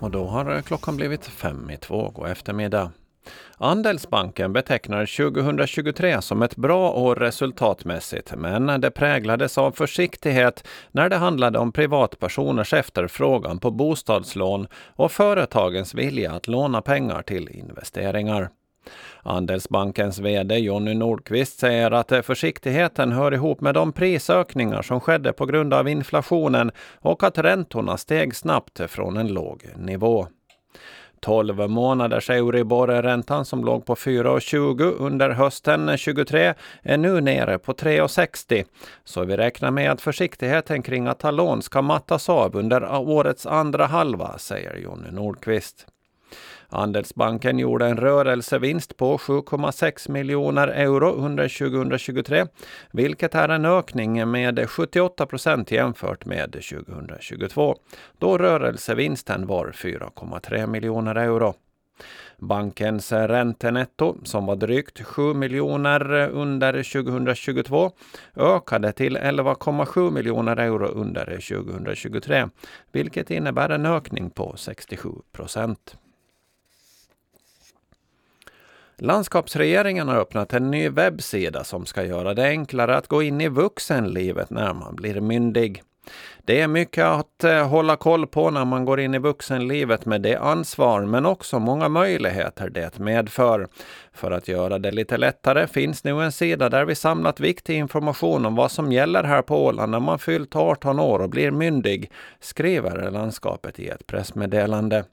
Och då har eh, klockan blivit fem i två. God eftermiddag. Andelsbanken betecknar 2023 som ett bra år resultatmässigt, men det präglades av försiktighet när det handlade om privatpersoners efterfrågan på bostadslån och företagens vilja att låna pengar till investeringar. Andelsbankens VD Jonny Nordqvist säger att eh, försiktigheten hör ihop med de prisökningar som skedde på grund av inflationen och att räntorna steg snabbt från en låg nivå. 12 månaders Euribor-räntan som låg på 4,20 under hösten 23 är nu nere på 3,60. Så vi räknar med att försiktigheten kring att ta lån ska mattas av under årets andra halva, säger Jonny Nordqvist. Andelsbanken gjorde en rörelsevinst på 7,6 miljoner euro under 2023, vilket är en ökning med 78 procent jämfört med 2022, då rörelsevinsten var 4,3 miljoner euro. Bankens räntenetto, som var drygt 7 miljoner under 2022, ökade till 11,7 miljoner euro under 2023, vilket innebär en ökning på 67 procent. Landskapsregeringen har öppnat en ny webbsida som ska göra det enklare att gå in i vuxenlivet när man blir myndig. Det är mycket att eh, hålla koll på när man går in i vuxenlivet med det ansvar, men också många möjligheter det medför. För att göra det lite lättare finns nu en sida där vi samlat viktig information om vad som gäller här på Åland när man fyllt 18 år och blir myndig, skriver landskapet i ett pressmeddelande.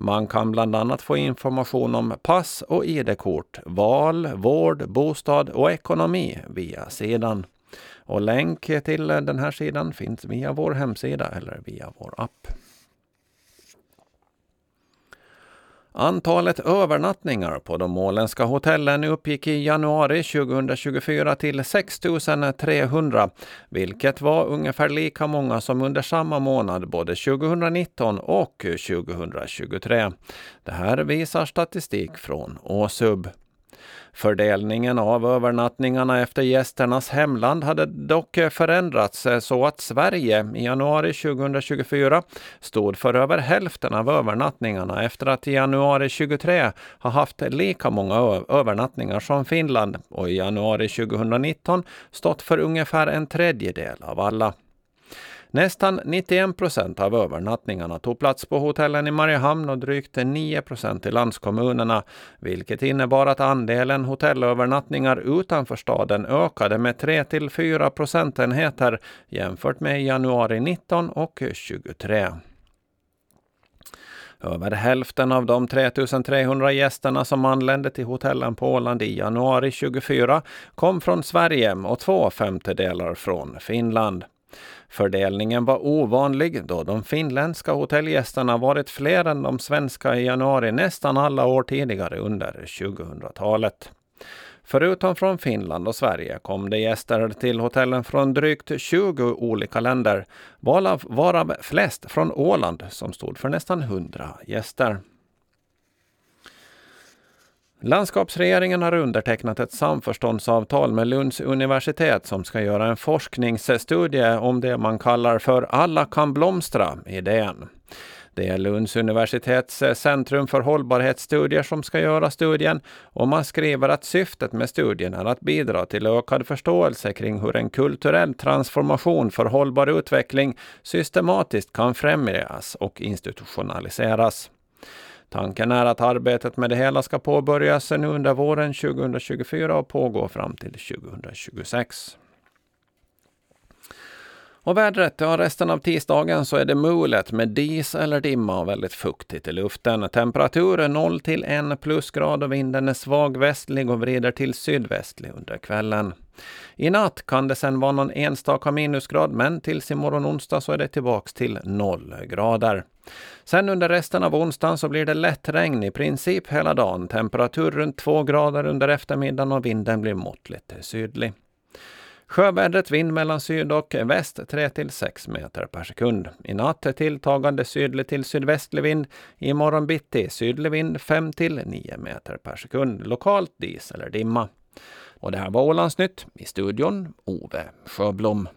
Man kan bland annat få information om pass och ID-kort, val, vård, bostad och ekonomi via sidan. Och länk till den här sidan finns via vår hemsida eller via vår app. Antalet övernattningar på de åländska hotellen uppgick i januari 2024 till 6 300, vilket var ungefär lika många som under samma månad både 2019 och 2023. Det här visar statistik från Åsub. Fördelningen av övernattningarna efter gästernas hemland hade dock förändrats eh, så att Sverige i januari 2024 stod för över hälften av övernattningarna efter att i januari 2023 ha haft lika många övernattningar som Finland och i januari 2019 stått för ungefär en tredjedel av alla. Nästan 91 procent av övernattningarna tog plats på hotellen i Mariehamn och drygt 9 procent i landskommunerna, vilket innebar att andelen hotellövernattningar utanför staden ökade med 3 till 4 procentenheter jämfört med januari 19 och 23. Över hälften av de 3300 gästerna som anlände till hotellen på Åland i januari 24 kom från Sverige och två femtedelar från Finland. Fördelningen var ovanlig då de finländska hotellgästerna varit fler än de svenska i januari nästan alla år tidigare under 2000-talet. Förutom från Finland och Sverige kom det gäster till hotellen från drygt 20 olika länder, varav, flest från Åland som stod för nästan 100 gäster. Landskapsregeringen har undertecknat ett samförståndsavtal med Lunds universitet som ska göra en forskningsstudie om det man kallar för Alla kan blomstra-idén. Det är Lunds universitets centrum för hållbarhetsstudier som ska göra studien och man skriver att syftet med studien är att bidra till ökad förståelse kring hur en kulturell transformation för hållbar utveckling systematiskt kan främjas och institutionaliseras. Tanken är att arbetet med det hela ska påbörjas nu under våren 2024 och pågå fram till 2026. Och vädret, ja resten av tisdagen så är det mulet med dis eller dimma och väldigt fuktigt i luften. Temperatur 0 till 1 plusgrad och vinden är svag västlig och vrider till sydvästlig under kvällen. I natt kan det sen vara någon enstaka minusgrad, men tills imorgon onsdag så är det tillbaks till 0 grader. Sen under resten av onsdagen så blir det lätt regn i princip hela dagen. Temperatur runt 2 grader under eftermiddagen och vinden blir måttligt sydlig. Sjövädret vind mellan syd och väst 3 till 6 meter per sekund. I natt tilltagande sydlig till sydvästlig vind. I morgon bitti sydlig vind 5 till 9 meter per sekund. Lokalt dis eller dimma. Och det här var Ålandsnytt. I studion Ove Sjöblom.